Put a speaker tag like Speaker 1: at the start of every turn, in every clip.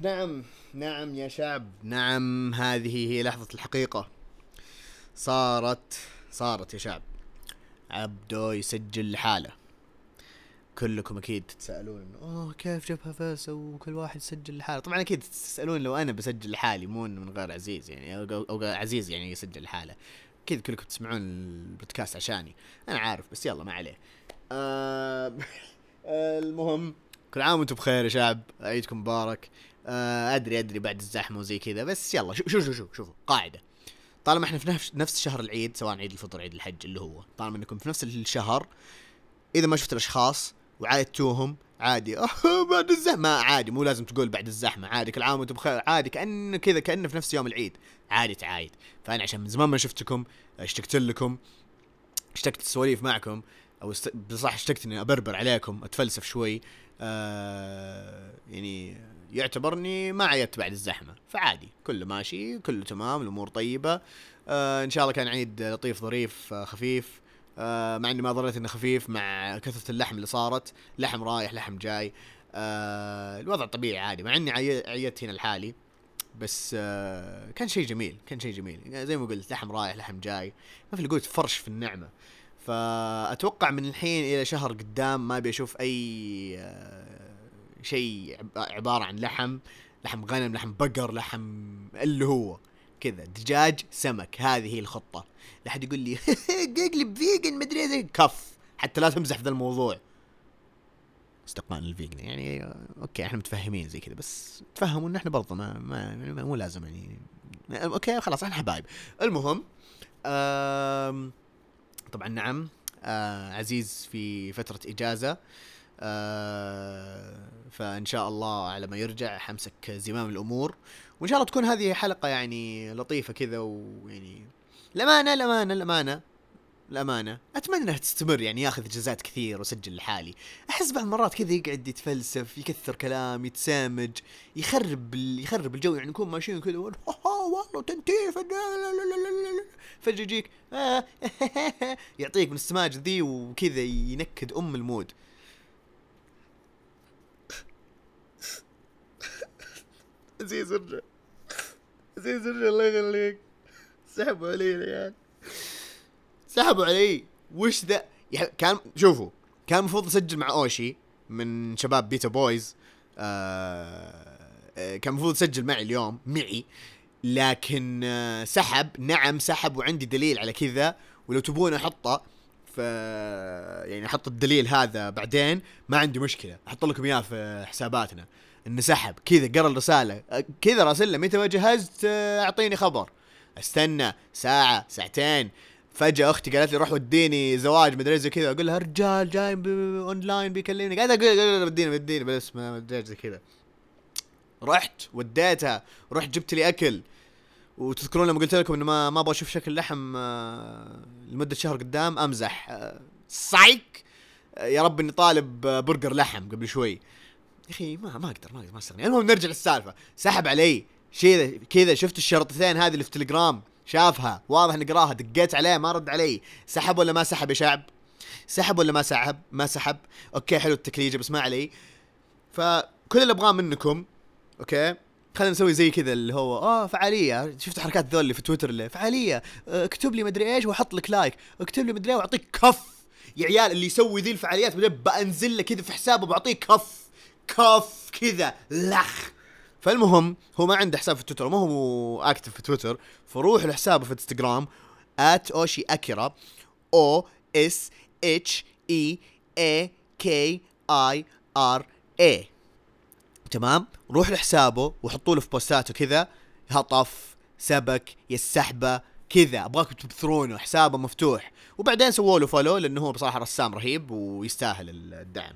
Speaker 1: نعم نعم يا شعب. نعم هذه هي لحظة الحقيقة. صارت صارت يا شعب. عبدو يسجل لحاله. كلكم أكيد تتسالون أوه كيف جابها فاس وكل واحد يسجل لحاله؟ طبعا أكيد تسالون لو أنا بسجل لحالي مو من غير عزيز يعني أو, أو عزيز يعني يسجل لحاله. أكيد كلكم تسمعون البودكاست عشاني. أنا عارف بس يلا ما عليه. آه المهم كل عام وأنتم بخير يا شعب. عيدكم مبارك. آه أدري أدري بعد الزحمة وزي كذا بس يلا شوف شوف شوف شوفوا قاعدة طالما إحنا في نفس نفس شهر العيد سواء عيد الفطر عيد الحج اللي هو طالما إنكم في نفس الشهر إذا ما شفت الأشخاص وعايدتوهم عادي بعد الزحمة عادي مو لازم تقول بعد الزحمة عادي كل عام وأنتم بخير عادي كانه كذا كانه في نفس يوم العيد عادي تعايد فأنا عشان من زمان ما شفتكم اشتقت لكم اشتقت السواليف معكم أو. بصح اشتقت إني أبربر عليكم أتفلسف شوي آه يعني يعتبرني ما عيدت بعد الزحمة فعادي كله ماشي كله تمام الأمور طيبة. آه إن شاء الله كان عيد لطيف ظريف آه خفيف. آه مع إني ما ظنيت إنه خفيف مع كثرة اللحم اللي صارت لحم رايح لحم جاي. آه الوضع طبيعي عادي مع إني عيدت هنا لحالي بس آه كان شيء جميل كان شيء جميل. زي ما قلت لحم رايح لحم جاي ما في قلت فرش في النعمة. فأتوقع من الحين إلى شهر قدام ما أبي أشوف أي آه، شيء عبارة عن لحم لحم غنم لحم بقر لحم اللي هو كذا دجاج سمك هذه هي الخطة. لا حد يقول لي اقلب vegan مدري كف. حتى لا تمزح في ذا الموضوع. استقبال ال vegan يعني okay إحنا متفهمين زي كذا بس تفهموا إن إحنا برضه ما, ما, ما مو لازم يعني. أوكي خلاص إحنا حبايب. المهم طبعا نعم آه عزيز في فترة إجازة. آه فإن شاء الله على ما يرجع حمسك زمام الأمور. وإن شاء الله تكون هذه حلقة يعني لطيفة كذا ويعني الأمانة الأمانة الأمانة الأمانة أتمنى أنها تستمر يعني ياخذ إجازات كثير وأسجل لحالي. أحس بعض المرات كذا يقعد يتفلسف يكثر كلام يتسامج يخرب يخرب الجو يعني نكون ماشيين كذا والله تنتيف. فجأة يجيك يعطيك من السماج ذي وكذا ينكد أم ال mood. عزيز ارجع عزيز ارجع الله يخليك. سحبوا علي يا عيال. سحبوا علي وش ذا؟ كان شوفوا. كان المفروض اسجل مع أوشي من شباب بيتا بويز. آه, آه، كان المفروض اسجل معي اليوم معي. لكن آه سحب. نعم سحب. وعندي دليل على كذا. ولو تبون أحطه. ف يعني أحط الدليل هذا بعدين. ما عندي مشكلة. أحط لكم إياه في حساباتنا. انه سحب كذا قرأ الرساله كذا راسله متى ما جهزت آه، أعطيني خبر. استنى ساعة ساعتين. فجأة أختي قالت لي روح وديني زواج مدري زي كذا. أقول لها رجال جاي اونلاين بيكلمني. قاعد أقول وديني وديني. بس ما أدري زي كذا. رحت وديتها. رحت جبت لي أكل. وتذكرون لما قلت لكم إنه ما ما أبغى أشوف شكل لحم آه، لمدة شهر قدام أمزح. سايك آه، يا رب إني طالب برجر لحم قبل شوي. يا أخي ما ما أقدر ما أقدر ما أستغني. المهم نرجع للسالفة. سحب علي شيء كذا شفت الشرطتين هذه اللي في تليجرام؟ شافها واضح إني قراها دقيت عليه ما رد علي. سحب ولا ما سحب يا شعب؟ سحب ولا ما سحب؟ ما سحب. okay حلو التكليجه بس ما علي. فكل اللي أبغاه منكم okay خلينا نسوي زي كذا اللي هو آه فعالية. شفت حركات ذول اللي في تويتر اللي فعالية آه، اكتب لي مدري إيش وأحط لك like. اكتب لي مدري وأعطيك كف. يا عيال اللي يسوي ذي الفعاليات بنزل له كذا في حسابه بعطيه كف. كف كذا لخ. فالمهم هو ما عنده حساب في تويتر ما هو active في تويتر فروح لحسابه في انستغرام at اوشي اكيرا O S H I A K I R A تمام؟ روح لحسابه وحطوا له في بوستاته كذا هطف سبك يسحبه كذا. أبغاكم تبثرونه حسابه مفتوح. وبعدين سووا له follow لأنه هو بصراحة رسام رهيب ويستاهل الدعم.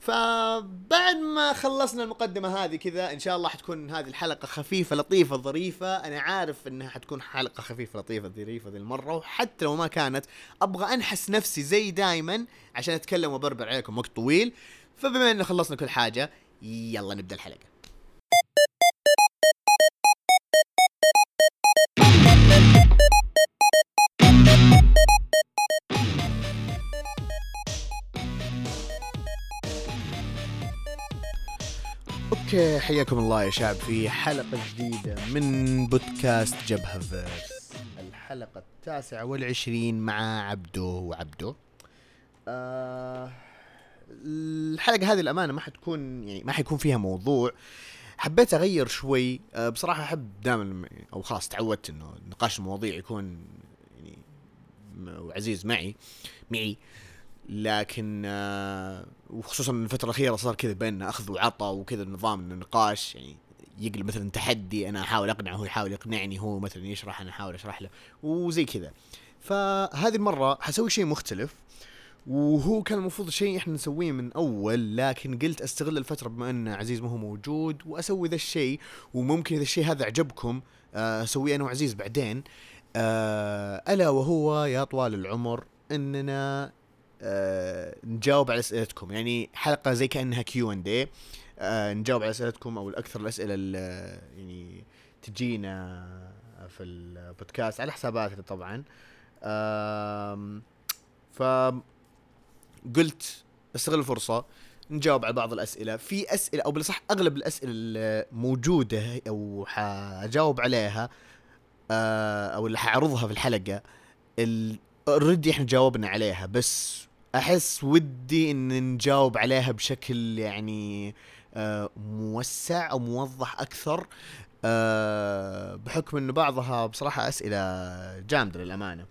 Speaker 1: فبعد ما خلصنا المقدمة هذه كذا إن شاء الله حتكون هذه الحلقة خفيفة لطيفة ظريفة. أنا عارف إنها حتكون حلقة خفيفة لطيفة ظريفة ذي المرة. وحتى لو ما كانت أبغى أنحس نفسي زي دايما عشان أتكلم وبربر عليكم وقت طويل. فبما ان خلصنا كل حاجة يلا نبدأ الحلقة. okay حياكم الله يا شعب في حلقة جديدة من بودكاست جبهة فيرس. الحلقة التاسعة والعشرين مع عبدو وعبدو. آه الحلقة هذه الأمانة ما حتكون يعني ما حيكون فيها موضوع. حبيت أغير شوي. آه بصراحة أحب دائما أو خلاص تعودت إنه نقاش المواضيع يكون يعني عزيز معي معي. لكن آه وخصوصا الفترة الأخيرة صار كذا بيننا أخذ وعطى وكذا نظام النقاش يعني يقلب مثلا تحدي أنا أحاول أقنعه هو يحاول يقنعني هو مثلا يشرح أنا أحاول أشرح له وزي كذا. فهذه المرة حسوي شيء مختلف وهو كان المفروض شيء إحنا نسويه من أول لكن قلت أستغل الفترة بما أن عزيز ما هو موجود وأسوي ذا الشيء وممكن إذا الشيء هذا عجبكم آه، أسويه أنا وعزيز بعدين. آه، ألا وهو يا طوال العمر إننا آه، نجاوب على أسئلتكم. يعني حلقة زي كأنها Q and A نجاوب على أسئلتكم أو الأكثر الأسئلة اللي يعني تجينا في البودكاست على حساباتنا طبعا. ف قلت استغل الفرصة نجاوب على بعض الأسئلة. في أسئلة أو بالأصح أغلب الأسئلة الموجودة أو حجاوب عليها آه، أو اللي حعرضها في الحلقة اوريدي إحنا جاوبنا عليها بس أحس ودي إن نجاوب عليها بشكل يعني آه، موسع أو موضح أكثر آه، بحكم انه بعضها بصراحة أسئلة جامدة للأمانة.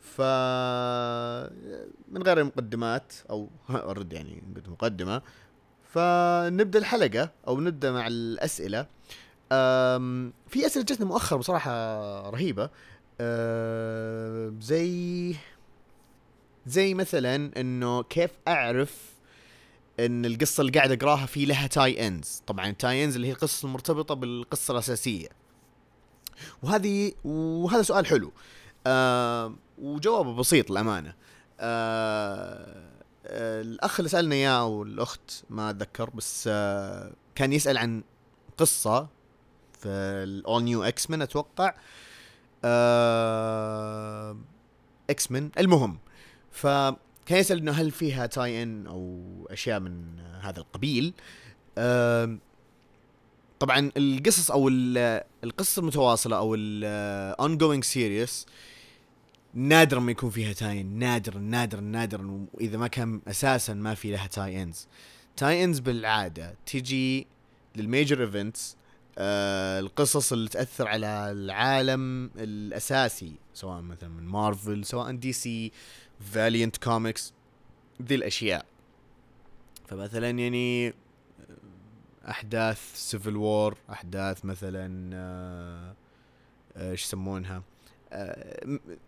Speaker 1: ف من غير مقدمات أو اوريدي يعني مقدمة. فنبدا الحلقة أو نبدأ مع الأسئلة. في أسئلة جتنا مؤخر بصراحة رهيبة. زي زي مثلا إنه كيف أعرف إن القصة اللي قاعد أقراها في لها tie-ins طبعا ال tie-ins اللي هي القصص المرتبطة بالقصة الأساسية. وهذه وهذا سؤال حلو. آه وجوابه بسيط للأمانة. آه الأخ اللي سألنا إياه أو الاخت ما أتذكر بس آه كان يسأل عن قصة في الأول New X-Men أتوقع. آه X-Men المهم ف كان يسأل إنه هل فيها tie-in أو أشياء من هذا القبيل؟ طبعا القصص أو القصة المتواصلة أو ال ongoing series نادرا ما يكون فيها tie-in نادرا نادرا نادرا وإذا ما كان أساسا ما في لها tie-ins tie-ins بالعادة تجي لل major events آه القصص اللي تأثر على العالم الأساسي سواء مثلا من مارفل سواء دي سي فاليانت كوميكس ذي الأشياء. فمثلا يعني أحداث Civil War أحداث مثلا آه، آه، إيش يسمونها؟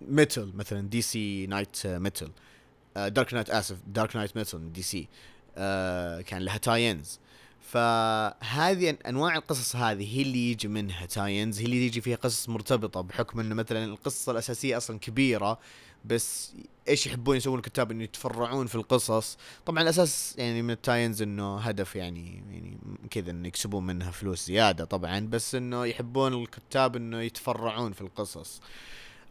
Speaker 1: Metal مثلا دي سي Night Metal Dark Night آسف Dark Night Metal دي سي كان لها tie-ins فهذه أنواع القصص هذه هي اللي يجي منها tie-ins هي اللي يجي فيها قصص مرتبطة بحكم إنه مثلا القصة الأساسية أصلا كبيرة. بس إيش يحبون يسوون الكتاب إنه يتفرعون في القصص. طبعا الاساس يعني من ال tie-ins إنه هدف يعني يعني كذا إنه يكسبون منها فلوس زيادة طبعا بس إنه يحبون الكتاب إنه يتفرعون في القصص.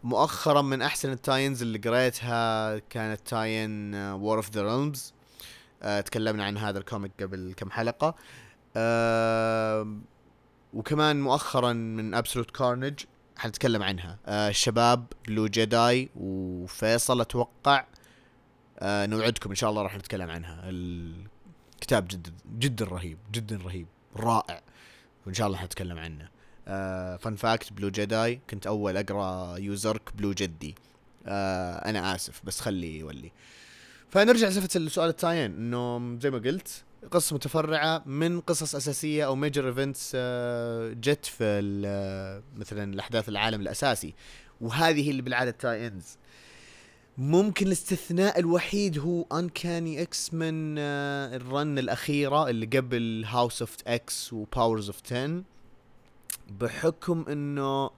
Speaker 1: مؤخرا من أحسن ال tie-ins اللي قريتها كانت tie-in War of the Realms تكلمنا عن هذا ال comic قبل كم حلقة. أه وكمان مؤخرا من Absolute Carnage حنتكلم عنها. آه الشباب بلو جداي وفيصل أتوقع آه نوعدكم إن شاء الله راح نتكلم عنها. الكتاب جدا جدا رهيب جدا رهيب رائع وإن شاء الله حنتكلم عنه. آه fun fact بلو جداي كنت أول أقرأ user ك بلو جدي آه أنا آسف بس خلي يولي. فنرجع لسالفه السؤال ال tie-in إنه زي ما قلت قصص متفرعة من قصص أساسية أو major events جت في مثلا الأحداث العالم الأساسي. وهذه اللي بالعادة tie-ins ممكن الاستثناء الوحيد هو Uncanny X من ال run الأخيرة اللي قبل House of X و Powers of 10 بحكم إنه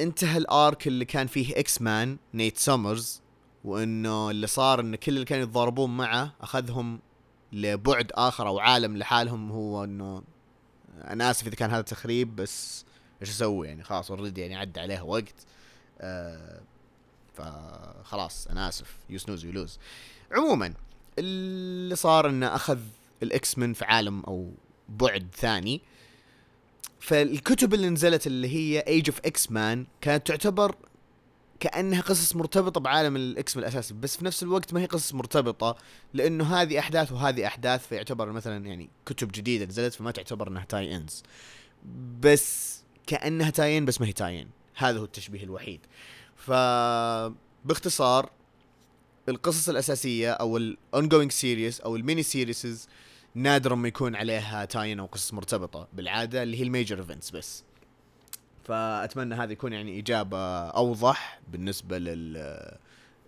Speaker 1: انتهى ال arc اللي كان فيه X-Man Nate Summers وإنه اللي صار إن كل اللي كانوا يتضاربون معه أخذهم لبعد آخر أو عالم لحالهم هو إنه أنا آسف إذا كان هذا تخريب بس إيش أسوي يعني؟ خلاص already يعني عدى عليها وقت. آه فخلاص أنا آسف. you snooze you عموما اللي صار إنه أخذ ال X-Men في عالم أو بعد ثاني. فالكتب اللي نزلت اللي هي Age of X-Man كانت تعتبر كأنها قصص مرتبطة بعالم ال X-Men الاساسي بس في نفس الوقت ما هي قصص مرتبطة لأنه هذه أحداث وهذه أحداث فيعتبر مثلا يعني كتب جديدة نزلت فما تعتبر إنها tie-ins بس كأنها tie-in بس ما هي tie-in هذا هو التشبيه الوحيد. ف باختصار القصص الأساسية أو ال ongoing series أو ال mini series نادرا ما يكون عليها tie-in أو قصص مرتبطة. بالعادة اللي هي ال major events بس. فأتمنى هذا يكون يعني إجابة أوضح بالنسبة لل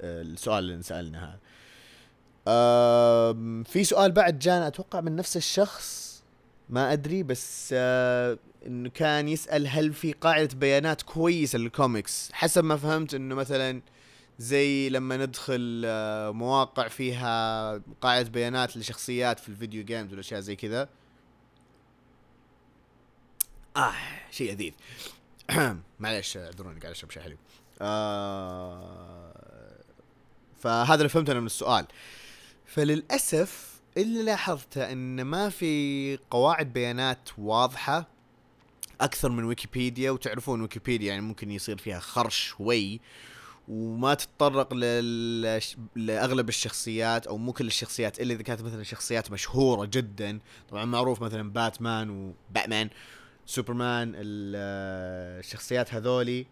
Speaker 1: السؤال اللي سألنا هذا. في سؤال بعد جانا أتوقع من نفس الشخص ما أدري بس آه، إنه كان يسأل هل في قاعدة بيانات كويسة للكوميكس؟ حسب ما فهمت إنه مثلا زي لما ندخل آه، مواقع فيها قاعدة بيانات لشخصيات في الفيديو جيمز والأشياء زي كذا. آه شيء لذيذ معلش اعذروني قاعد أشرب شيء حلو آه فهذا اللي فهمته أنا من السؤال. فللأسف اللي لاحظته إن ما في قواعد بيانات واضحة أكثر من ويكيبيديا وتعرفون ويكيبيديا يعني ممكن يصير فيها خرش شوي وما تتطرق لل... لأغلب الشخصيات أو مو كل الشخصيات إلا إذا كانت مثلا شخصيات مشهورة جدا. طبعا معروف مثلا باتمان وباتمان. سوبرمان الشخصيات هذولي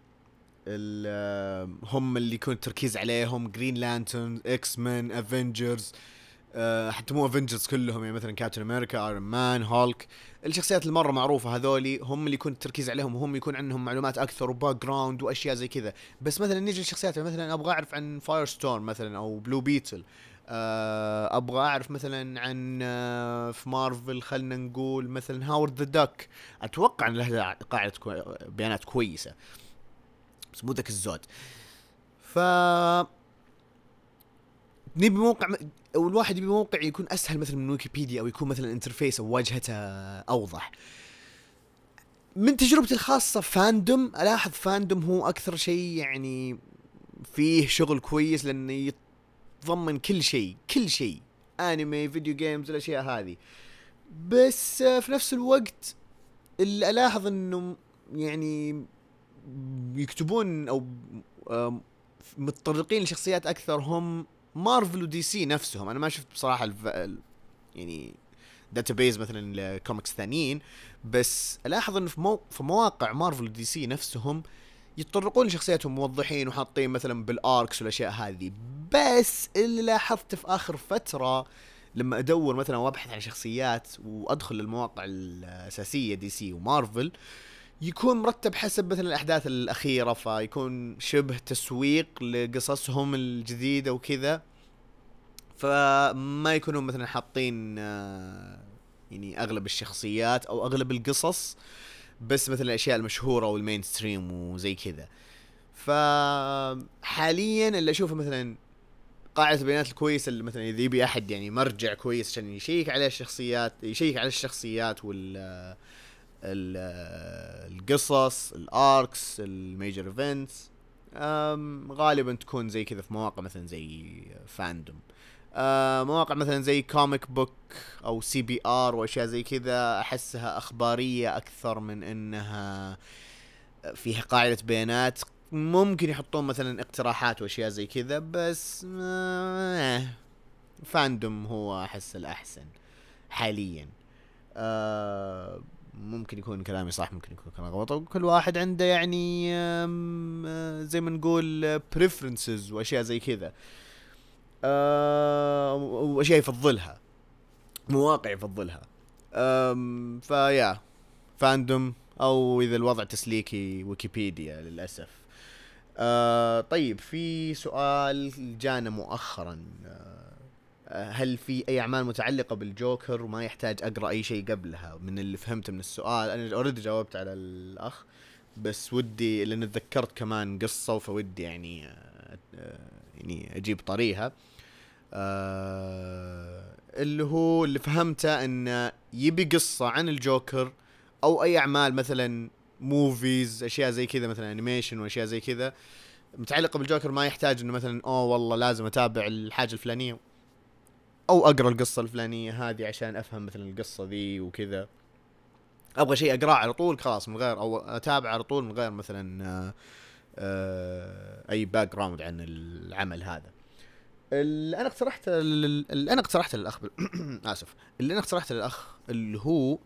Speaker 1: هم اللي يكون التركيز عليهم جرين لانترن X-Men Avengers حتى مو Avengers كلهم يعني مثلا كابتن أمريكا ايرون مان هولك الشخصيات المرة معروفة هذولي هم اللي يكون التركيز عليهم وهم يكون عندهم معلومات أكثر و background وأشياء زي كذا. بس مثلا نيجي للشخصيات مثلا أبغى أعرف عن فاير ستورم مثلا أو بلو بيتل آه، أبغى أعرف مثلا عن آه، في مارفل خلينا نقول مثلا هاورد ذا دك أتوقع إن له قاعدة. بيانات كويسة. بس مو ذاك الزود. ف نبي موقع أو الواحد يبي موقع يكون أسهل مثلا من ويكيبيديا أو يكون مثلا interface أو واجهته أوضح. من تجربتي الخاصة فاندوم ألاحظ فاندوم هو أكثر شيء يعني فيه شغل كويس لأنه يتضمن كل شيء كل شيء. anime video games الأشياء هذه. بس في نفس الوقت اللي ألاحظ انه يعني يكتبون أو متطرقين لشخصيات أكثر. هم مارفل ودي سي نفسهم. أنا ما شفت بصراحة الف... يعني database مثلا لكوميكس ثانيين. بس ألاحظ انه في, مو... في مواقع مارفل ودي سي نفسهم يتطرقون لشخصياتهم موضحين وحاطين مثلا بال arcs والأشياء هذه. بس اللي لاحظته في آخر فترة لما أدور مثلا وأبحث عن شخصيات وأدخل للمواقع الأساسية دي سي ومارفل يكون مرتب حسب مثلا الأحداث الأخيرة فيكون شبه تسويق لقصصهم الجديدة وكذا. فما يكونوا مثلا حاطين آه، يعني أغلب الشخصيات أو أغلب القصص. بس مثلا الأشياء المشهورة وال mainstream وزي كذا. فحاليا اللي أشوفه مثلا قاعدة البيانات الكويسة اللي مثلا إذا يبي أحد يعني مرجع كويس عشان يشيك على الشخصيات يشيك على الشخصيات وال القصص ال arcs ال major events غالبا تكون زي كذا في مواقع مثلا زي فاندوم. آه مواقع مثلا زي Comic Book أو CBR وأشياء زي كذا أحسها أخبارية أكثر من إنها فيها قاعدة بيانات. ممكن يحطون مثلا اقتراحات وأشياء زي كذا بس آه فاندوم هو أحس الأحسن حاليا. آه ممكن يكون كلامي صح ممكن يكون كلامي غلط. وكل واحد عنده يعني آه، زي ما نقول preferences وأشياء زي كذا. آه، وأشياء يفضلها. مواقع يفضلها. فيا فاندوم أو إذا الوضع تسليكي ويكيبيديا للأسف. آه طيب في سؤال جانا مؤخرا. آه هل في أي أعمال متعلقة بالجوكر وما يحتاج أقرأ أي شيء قبلها؟ من اللي فهمته من السؤال أنا already جاوبت على الأخ بس ودي لأن تذكرت كمان قصة فودي يعني آه يعني أجيب طريها آه اللي هو اللي فهمته انه يبي قصة عن الجوكر أو أي أعمال مثلا movies أشياء زي كذا مثلا animation وأشياء زي كذا متعلقة بالجوكر ما يحتاج إنه مثلا أوه والله لازم أتابع الحاجة الفلانية أو أقرأ القصة الفلانية هذه عشان أفهم مثلا القصة ذي وكذا. أبغى شيء أقرأه على طول خلاص من غير أو اتابع على طول من غير مثلا آه، آه، أي background عن العمل هذا. اللي أنا اقترحت اللي أنا اقترحته للأخ آسف. اللي أنا اقترحته للأخ اللي هو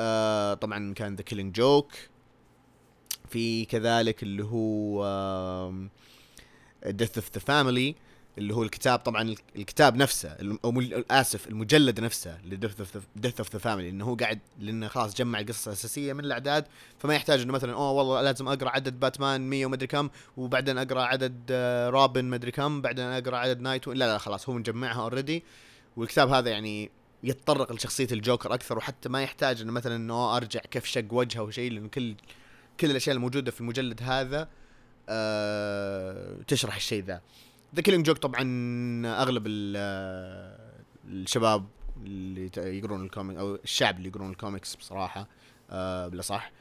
Speaker 1: آه طبعا كان The Killing Joke في كذلك اللي هو Death of the Family اللي هو الكتاب طبعا الكتاب نفسه أو آسف المجلد نفسه ل Death of the Family إنه هو قاعد لأنه خلاص جمع القصة الاساسيه من الأعداد فما يحتاج إنه مثلا أوه والله لازم أقرأ عدد باتمان 100 ومدري كم وبعدين أقرأ عدد آه، مدري كم بعدين أقرأ عدد نايت لا لا خلاص هو مجمعها already والكتاب هذا يعني يتطرق لشخصية الجوكر أكثر وحتى ما يحتاج إنه مثلا إنه أرجع كيف شق وجهه وشيء لأنه كل كل الأشياء الموجودة في المجلد هذا أه تشرح الشيء ذا. The Killing Joke طبعا أغلب الشباب اللي يقرون ال comic أو الشعب اللي يقرون الكوميكس بصراحة آه بالاصح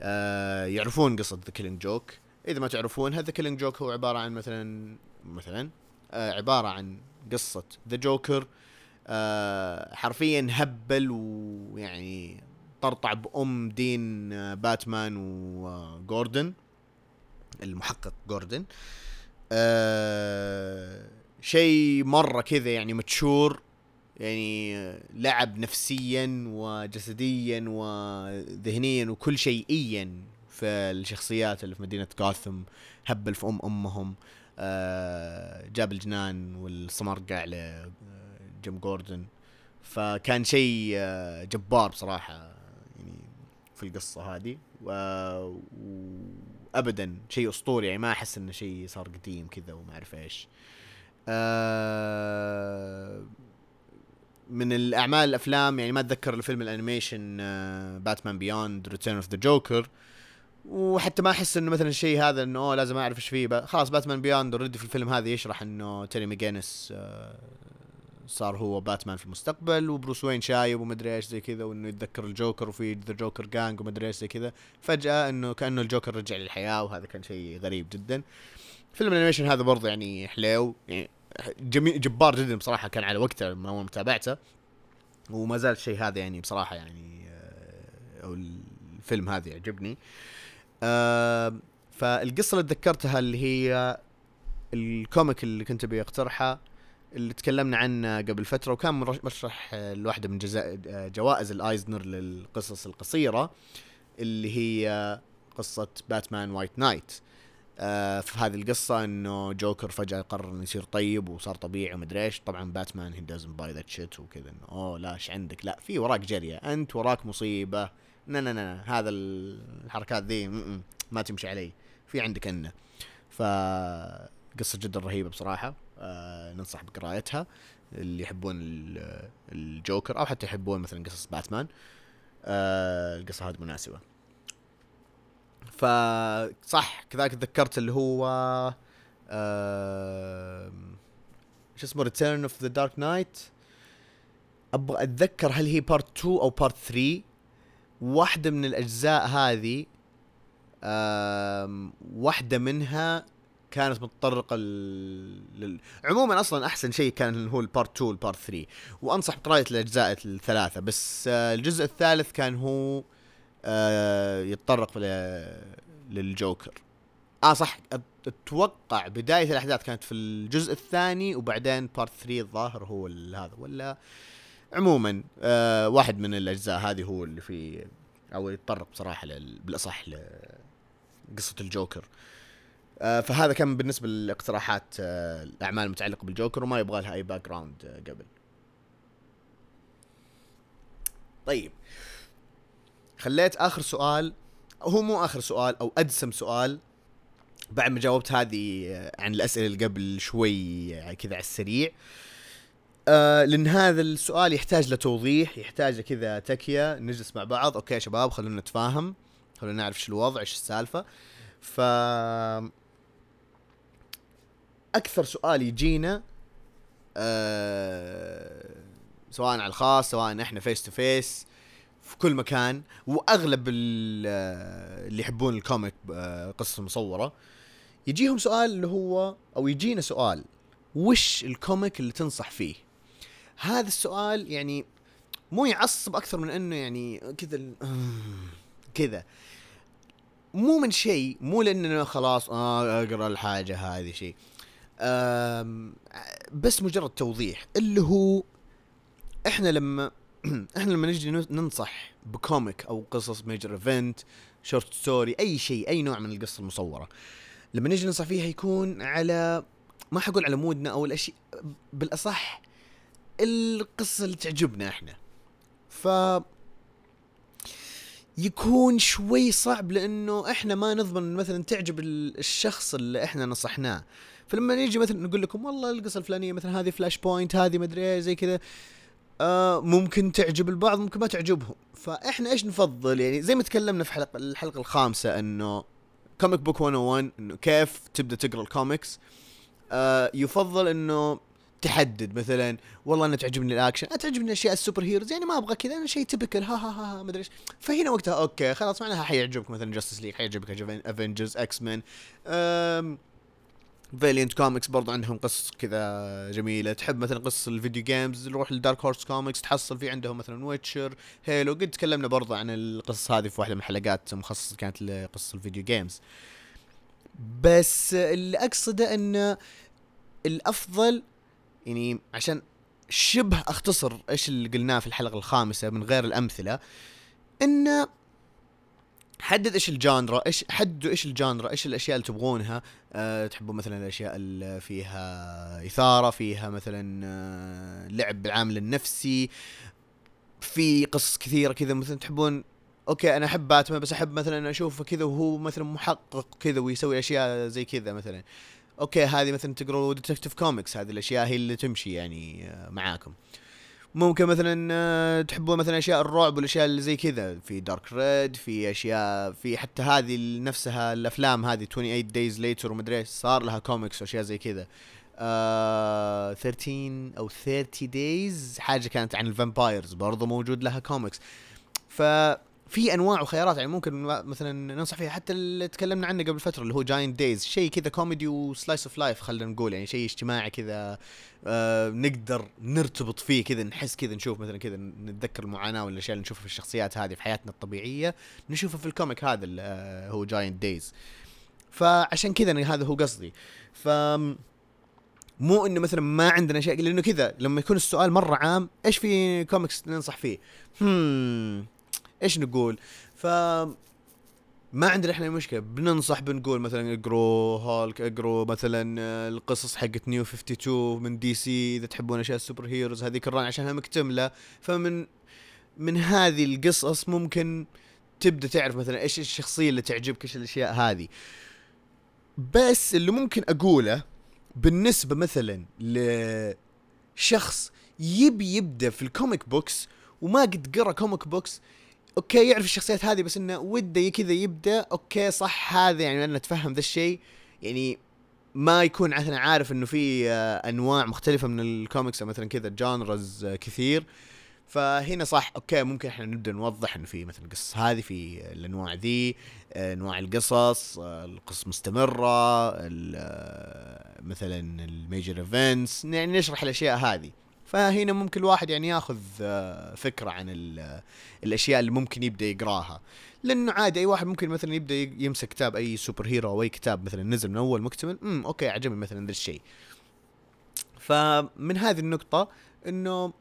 Speaker 1: آه يعرفون قصة The Killing Joke. إذا ما تعرفون The Killing Joke هو عبارة عن مثلا مثلا آه عبارة عن قصة The Joker آه حرفيا هبل ويعني طرطع بأم دين آه باتمان وجوردن المحقق جوردن آه آه شيء مرة كذا يعني متشور. يعني لعب نفسيا وجسديا وذهنيا وكل شيئيا في الشخصيات اللي في مدينة جاثم. هبل في أم أمهم. آه جاب الجنان والصمرقع لجيم جوردن. فكان شيء آه جبار بصراحة يعني في القصة هذه. و... ابدا. شيء أسطوري يعني ما أحس إنه شيء صار قديم كذا وما أعرف إيش. آه من الأعمال الأفلام يعني ما أتذكر الفيلم ال animation باتمان Beyond Return of the Joker وحتى ما أحس إنه مثلا الشيء هذا إنه لازم أعرف إيش فيه. خلاص باتمان Beyond already في الفيلم هذا يشرح إنه تيري ماكجينيس آه صار هو باتمان في المستقبل وبروس وين شايب ومدري إيش زي كذا وإنه يتذكر الجوكر وفي the Joker gang ومدري إيش زي كذا. فجأة إنه كأنه الجوكر رجع للحياة وهذا كان شيء غريب جدا. فيلم ال animation هذا برضه يعني حليو يعني جميل جبار جدا بصراحة كان على وقته من اول متابعته. وما زال الشيء هذا يعني بصراحة يعني آه، أو الفيلم هذا يعجبني. فالقصة اللي تذكرتها اللي هي ال comic اللي كنت أبي أقترحه اللي تكلمنا عنه قبل فترة وكان مرشح لواحدة من جوائز الآيزنر للقصص القصيرة اللي هي قصة باتمان White Knight آه في هذه القصة إنه جوكر فجأة قرر إنه يصير طيب وصار طبيعي ومدري إيش، طبعا باتمان he doesn't buy that shit وكذا إنه أوه لا إيش عندك؟ لا في وراك جرية، أنت وراك مصيبة، nah nah nah هذا الحركات ذي ما تمشي علي، في عندك أنه. ف قصة جدا رهيبة بصراحة. آه ننصح بقراءتها اللي يحبون الجوكر أو حتى يحبون مثلا قصص باتمان آه القصة هذه مناسبة. فصح كذلك تذكرت اللي هو شو اسمه Return of the Dark Knight أبغى أتذكر هل هي part 2 أو part 3 واحدة من الأجزاء هذه واحدة منها كانت متطرقة لل... عموما أصلا أحسن شيء كان هو ال part 2 وال part 3 وأنصح بقراءه الأجزاء الثلاثة بس آه، الجزء الثالث كان هو آه، يتطرق للجوكر. آه صح أتوقع بداية الأحداث كانت في الجزء الثاني وبعدين part 3 الظاهر هو هذا ولا عموما آه واحد من الأجزاء هذه هو اللي في أو يتطرق بصراحة بالأصح لقصة الجوكر. آه، فهذا كان بالنسبة للاقتراحات آه، الأعمال المتعلقة بالجوكر وما يبغى لها أي background قبل. طيب. خليت آخر سؤال هو مو آخر سؤال أو ادسم سؤال. بعد ما جاوبت هذه آه، عن الأسئلة اللي قبل شوي كذا على السريع. آه لأن هذا السؤال يحتاج لتوضيح يحتاج كذا تكية نجلس مع بعض. okay يا شباب خلونا نتفاهم خلونا نعرف إيش الوضع إيش السالفة. ف أكثر سؤال يجينا أه سواء على الخاص سواء إحنا face to face في كل مكان وأغلب اللي يحبون ال comic آه، قصص مصورة يجيهم سؤال اللي هو أو يجينا سؤال وش ال comic اللي تنصح فيه؟ هذا السؤال يعني مو يعصب أكثر من إنه يعني كذا كذا. مو من شيء مو لأنه خلاص آه أقرأ الحاجة هذه شيء. بس مجرد توضيح اللي هو إحنا لما إحنا لما نجي ننصح ب comic أو قصص major event short story أي شيء أي نوع من القصة المصورة لما نجي ننصح فيها يكون على ما حقول على مودنا أو الأشياء بالأصح القصة اللي تعجبنا إحنا. ف يكون شوي صعب لأنه إحنا ما نضمن مثلا تعجب الشخص اللي إحنا نصحناه. فلما نيجي مثلا نقول لكم والله القصة الفلانية مثلا هذه Flashpoint هذه مدري زي كذا آه ممكن تعجب البعض ممكن ما تعجبهم. فإحنا إيش نفضل؟ يعني زي ما تكلمنا في حلقه الحلقة الخامسة إنه comic book 101 إنه كيف تبدأ تقرأ الكوميكس آه يفضل إنه تحدد مثلا والله أنا تعجبني الأكشن أنا تعجبني اشياء ال superheroes يعني ما أبغى كذا أنا شيء تبكل ها ها ها, ها ما أدري إيش. فهنا وقتها okay خلاص معناها حيعجبك مثلا Justice League حيعجبك Avengers X-Men Valiant Comics برضو عندهم قصص كذا جميلة. تحب مثلا قصص ال video games روح ل Dark Horse Comics تحصل في عندهم مثلا Witcher Halo قد تكلمنا برضو عن القصص هذه في واحدة من الحلقات مخصصة كانت لقصص ال video games بس اللي أقصده انه الأفضل يعني عشان شبه أختصر إيش اللي قلناه في الحلقة الخامسة من غير الأمثلة انه حدد إيش الجانرا إيش حددوا إيش الجانرا إيش الأشياء اللي تبغونها. أه تحبون مثلا الأشياء اللي فيها إثارة فيها مثلا أه لعب بالعامل النفسي. في قصص كثيرة كذا مثلا تحبون okay أنا أحب باتمان بس أحب مثلا أشوفه كذا وهو مثلا محقق كذا ويسوي أشياء زي كذا مثلا. okay هذه مثلا تقروا Detective Comics هذه الأشياء هي اللي تمشي يعني آه، معاكم. ممكن مثلا آه، تحبون مثلا أشياء الرعب والأشياء اللي زي كذا. في Dark Red في أشياء في حتى هذه نفسها الأفلام هذه 28 Days Later ومدري إيش صار لها كوميكس وأشياء زي كذا. آه 13 أو 30 Days حاجة كانت عن ال vampires برضو موجود لها كوميكس ف في أنواع وخيارات يعني ممكن مثلا ننصح فيها. حتى اللي تكلمنا عنه قبل فترة اللي هو Giant Days شيء كذا كوميدي و slice of life خلينا نقول. يعني شيء اجتماعي كذا آه نقدر نرتبط فيه كذا نحس كذا نشوف مثلا كذا نتذكر المعاناة والاشياء اللي نشوفها في الشخصيات هذه في حياتنا الطبيعية. نشوفها في ال comic هذا اللي آه هو Giant Days فعشان كذا هذا هو قصدي. ف مو إنه مثلا ما عندنا شيء لأنه كذا لما يكون السؤال مرة عام إيش في كوميكس ننصح فيه؟ هم إيش نقول؟ ف ما عندنا إحنا مشكلة. بننصح بنقول مثلا اقروا هولك اقروا مثلا القصص حقت New 52 من DC إذا تحبون أشياء ال super heroes هذيك الران عشانها مكتملة. فمن من هذه القصص ممكن تبدأ تعرف مثلا إيش الشخصية اللي تعجبك إيش الأشياء هذه. بس اللي ممكن أقوله بالنسبة مثلا لشخص يبي يبدأ في ال comic books وما قد قرأ comic books okay يعرف الشخصيات هذه بس إنه وده كذا يبدأ okay صح هذا يعني أنا أتفهم ذا الشيء. يعني ما يكون مثلا عارف إنه في آه، أنواع مختلفة من الكوميكس مثلا كذا genres آه، كثير. فهنا صح okay ممكن إحنا نبدأ نوضح إنه في مثلا القصص هذه في الأنواع ذي آه، أنواع القصص القصص مستمرة مثلا ال major events يعني نشرح الأشياء هذه. فهنا ممكن الواحد يعني ياخذ آه، فكرة عن الأشياء اللي ممكن يبدأ يقراها. لأنه عادي أي واحد ممكن مثلا يبدأ يمسك كتاب أي super hero أو أي كتاب مثلا نزل من أول مكتمل امم okay عجبني مثلا ذا الشيء. فمن هذه النقطة إنه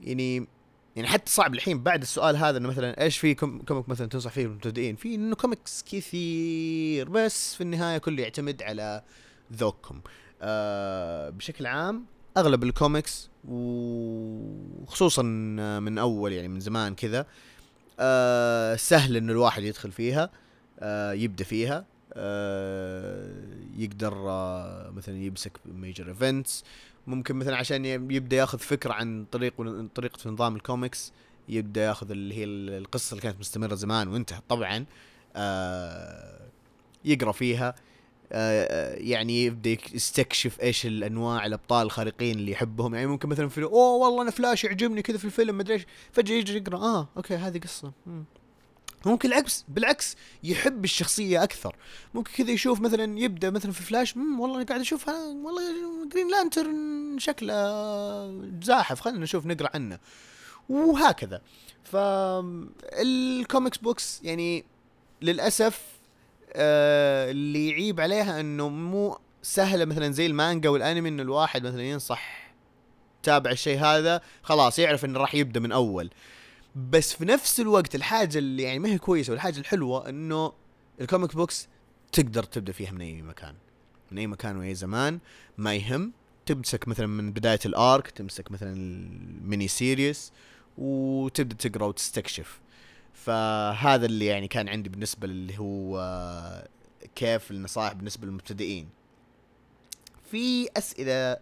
Speaker 1: يعني يعني حتى صعب الحين بعد السؤال هذا إنه مثلا إيش في comic مثلا تنصح فيه المبتدئين؟ في إنه كوميكس كثير بس في النهاية كله يعتمد على ذوقكم آه بشكل عام أغلب الكوميكس وخصوصا من أول يعني من زمان كذا آه سهل إنه الواحد يدخل فيها آه يبدأ فيها آه يقدر آه مثلا يمسك major events ممكن مثلا عشان يبدأ ياخذ فكرة عن طريق طريقة نظام الكوميكس يبدأ ياخذ اللي هي القصة اللي كانت مستمرة زمان وانتهت طبعا آه يقرأ فيها آه، آه، يعني يبدأ يستكشف إيش الأنواع الأبطال الخارقين اللي يحبهم. يعني ممكن مثلا فيلم أوه والله أنا فلاش يعجبني كذا في الفيلم مدري إيش. فجأة يجي يقرأ آه okay هذه قصة. مم. ممكن العكس بالعكس يحب الشخصية أكثر. ممكن كذا يشوف مثلا يبدأ مثلا في فلاش مم والله أنا قاعد أشوف ها- والله Green Lantern شكله زاحف خلينا نشوف نقرأ عنه. وهكذا. فال comics books يعني للأسف آه اللي يعيب عليها إنه مو سهلة مثلا زي المانجا والأنمي إنه الواحد مثلا ينصح تابع الشيء هذا خلاص يعرف إنه راح يبدأ من أول. بس في نفس الوقت الحاجة اللي يعني ما هي كويسة والحاجة الحلوة إنه ال comic books تقدر تبدأ فيها من أي مكان. من أي مكان وأي زمان ما يهم. تمسك مثلا من بداية ال arc تمسك مثلا ال mini series وتبدأ تقرأ وتستكشف. فهذا اللي يعني كان عندي بالنسبة اللي هو آه، كيف النصائح بالنسبة للمبتدئين. في أسئلة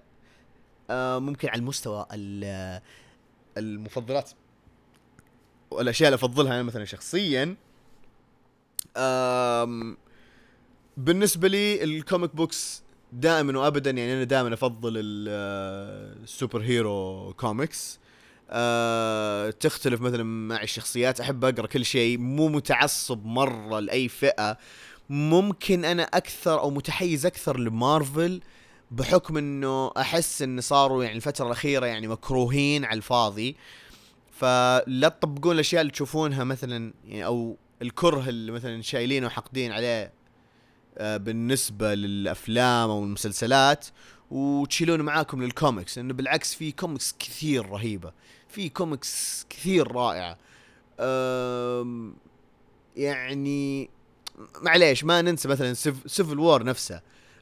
Speaker 1: آه، ممكن على المستوى ال- المفضلات. والاشياء اللي أفضلها أنا مثلا شخصيا بالنسبة لي ال comic books دائما وابدا يعني أنا دائما أفضل ال- آه، ال super hero comics أه تختلف مثلا مع الشخصيات أحب أقرأ كل شيء مو متعصب مرة لأي فئة. ممكن أنا أكثر أو متحيز أكثر لمارفل بحكم إنه أحس إن صاروا يعني الفترة الأخيرة يعني مكروهين على الفاضي. فلا تطبقون الأشياء اللي تشوفونها مثلا يعني أو الكره اللي مثلا شايلينه وحاقدين عليه آه، بالنسبة للأفلام أو المسلسلات وتشيلونه معاكم للكوميكس. لأنه بالعكس في كوميكس كثير رهيبة. في كوميكس كثير رائعة. يعني معليش ما ننسى مثلا Civil War نفسه.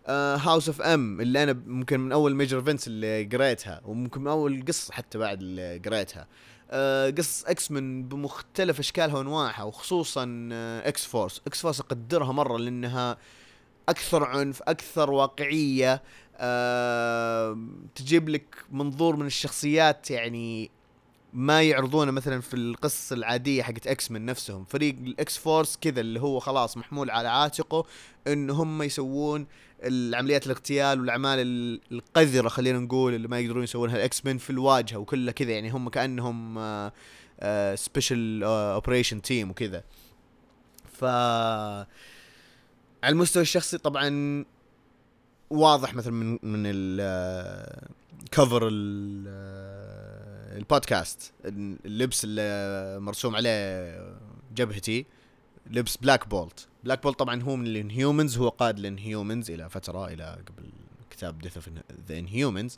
Speaker 1: House of M اللي أنا ممكن من أول major events اللي قريتها وممكن من أول قصة حتى بعد اللي قريتها. آه، قصص X-Men بمختلف أشكالها وأنواعها وخصوصا X-Force X-Force أقدرها مرة لأنها أكثر عنف أكثر واقعية. آه، تجيب لك منظور من الشخصيات يعني ما يعرضونه مثلا في القصص العادية حقت X-Men نفسهم. فريق ال X-Force كذا اللي هو خلاص محمول على عاتقه إن هم يسوون العمليات الاغتيال والأعمال ال- القذرة خلينا نقول اللي ما يقدرون يسوونها. ال X-Men في الواجهة وكلها كذا يعني هم كأنهم special operation team وكذا. ف على المستوى الشخصي طبعا واضح مثلا من من ال cover البودكاست. اللبس اللي مرسوم عليه جبهتي لبس Black Bolt Black Bolt طبعا هو من ال Inhumans هو قائد ال Inhumans إلى فترة إلى قبل كتاب Death of the Inhumans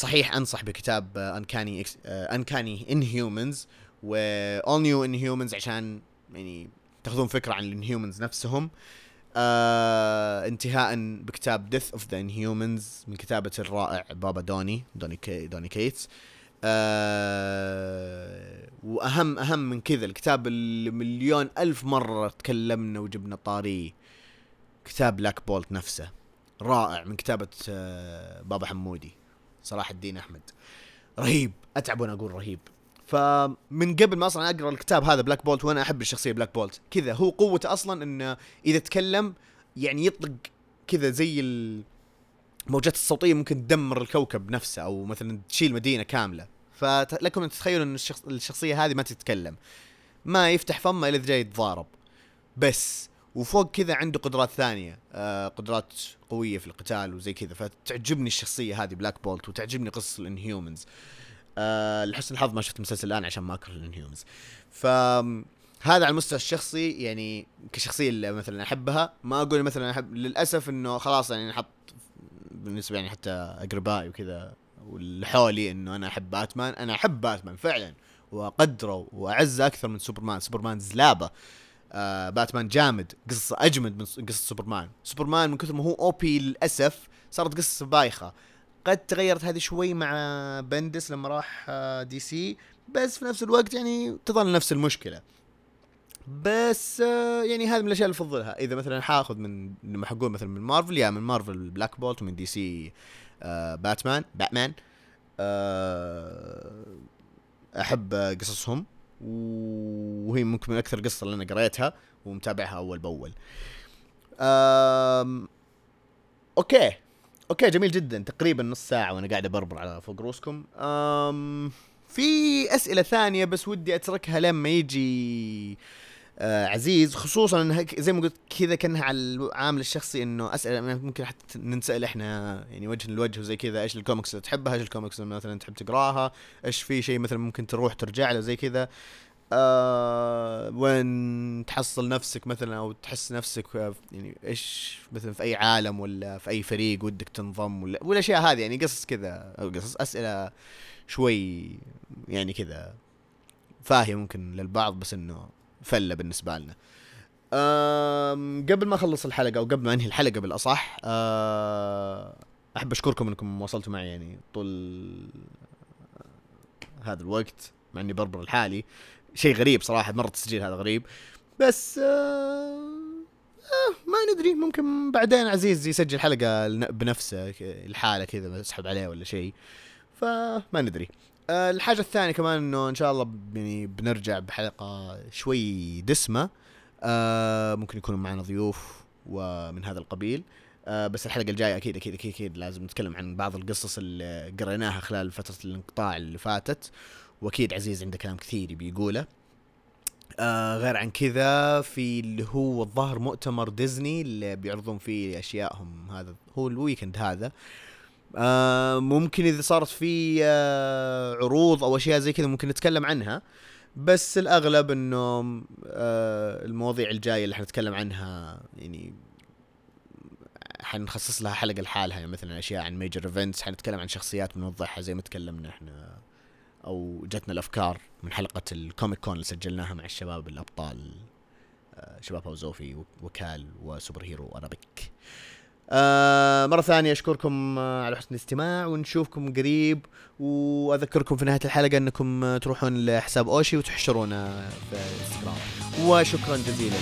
Speaker 1: صحيح أنصح بكتاب Uncanny Uncanny Inhumans و all new Inhumans عشان يعني تاخذون فكرة عن ال Inhumans نفسهم. آه انتهاء بكتاب Death of the Inhumans من كتابة الرائع بابا دوني دوني كي دوني كيتس. آه وأهم أهم من كذا الكتاب اللي مليون ألف مرة تكلمنا وجبنا طاريه كتاب Black Bolt نفسه. رائع من كتابة آه بابا حمودي صلاح الدين أحمد. رهيب أتعب وأنا أقول رهيب. فمن قبل ما أصلا أقرأ الكتاب هذا Black Bolt وأنا أحب الشخصية Black Bolt كذا. هو قوته أصلا إنه إذا تكلم يعني يطلق كذا زي الموجات الصوتية ممكن تدمر الكوكب نفسه أو مثلا تشيل مدينة كاملة. فلكم أن تتخيلوا إن الشخص الشخصية هذه ما تتكلم. ما يفتح فمه إلا إذا جاي يتضارب. بس وفوق كذا عنده قدرات ثانية. آه قدرات قوية في القتال وزي كذا. فتعجبني الشخصية هذه Black Bolt وتعجبني قصص ال Inhumans آه لحسن الحظ ما شفت المسلسل الآن عشان ما اكره ال Inhumans ف هذا على المستوى الشخصي يعني كشخصية اللي مثلا أحبها ما أقول مثلا أحب للأسف إنه خلاص يعني نحط بالنسبة يعني حتى اقربائي وكذا واللي حولي إنه أنا أحب باتمان أنا أحب باتمان فعلا واقدره وأعزه أكثر من سوبرمان. سوبرمان زلابة. آه باتمان جامد قصة أجمد من قصة سوبرمان. سوبرمان من كثر ما هو OP للأسف صارت قصة بايخة. قد تغيرت هذه شوي مع Bendis لما راح آه، DC. بس في نفس الوقت يعني تظل نفس المشكلة. بس آه، يعني هذه من الأشياء اللي أفضلها. إذا مثلا حاخذ من لما حقول مثلا من مارفل يا من مارفل Black Bolt ومن DC باتمان باتمان آه، أحب آه، قصصهم. وهي ممكن من أكثر قصة اللي أنا قريتها ومتابعها أول بأول. أوكي. أوكي جميل جدا. تقريبا نص ساعة وأنا قاعد أبربر على فوق روسكم أم في أسئلة ثانية بس ودي أتركها لما يجي آه عزيز. خصوصا إنها زي ما قلت كذا كأنها على العامل الشخصي إنه اسئله ممكن حتى ننسأل إحنا يعني وجه لوجه وزي كذا إيش الكوميكس اللي تحبها؟ إيش الكوميكس اللي مثلا تحب تقراها؟ إيش في شيء مثلا ممكن تروح ترجع له؟ زي كذا. آه وين تحصل نفسك مثلا أو تحس نفسك يعني إيش مثلا في أي عالم ولا في أي فريق ودك تنضم ولا والأشياء هذه يعني قصص كذا أو قصص أسئلة شوي يعني كذا فاهية ممكن للبعض بس إنه فلة بالنسبة لنا. قبل ما أخلص الحلقة أو قبل ما أنهي الحلقة بالأصح أه أحب أشكركم إنكم وصلتوا معي يعني طول هذا الوقت مع إني بربر الحالي. شيء غريب صراحة مرة التسجيل هذا غريب. بس آه آه ما ندري ممكن بعدين عزيز يسجل حلقة بنفسه الحاله كذا اسحب عليه ولا شيء. فما ندري. آه الحاجة الثانية كمان إنه إن شاء الله يعني بنرجع بحلقة شوي دسمة. آه ممكن يكونوا معنا ضيوف ومن هذا القبيل. آه بس الحلقة الجاية أكيد أكيد أكيد, لازم نتكلم عن بعض القصص اللي قريناها خلال فترة الانقطاع اللي فاتت. وأكيد عزيز عنده كلام كثير يبي يقوله. آه غير عن كذا في اللي هو الظاهر مؤتمر ديزني اللي بيعرضون فيه أشيائهم هذا هو الويكند هذا. آه ممكن إذا صارت في آه عروض أو أشياء زي كذا ممكن نتكلم عنها. بس الأغلب انه آه المواضيع الجاية اللي حنتكلم عنها يعني حنخصص لها حلقة لحالها يعني مثلا أشياء عن major events حنتكلم عن شخصيات بنوضحها زي ما تكلمنا إحنا. أو جتنا الأفكار من حلقة ال Comic Con اللي سجلناها مع الشباب الأبطال آه، شباب اوزوفي وكال و Super Hero Arabic. آه مرة ثانية أشكركم آه على حسن الاستماع ونشوفكم قريب وأذكركم في نهاية الحلقة أنكم آه، تروحون لحساب أوشي وتحشرونا في الانستغرام وشكرا جزيلا.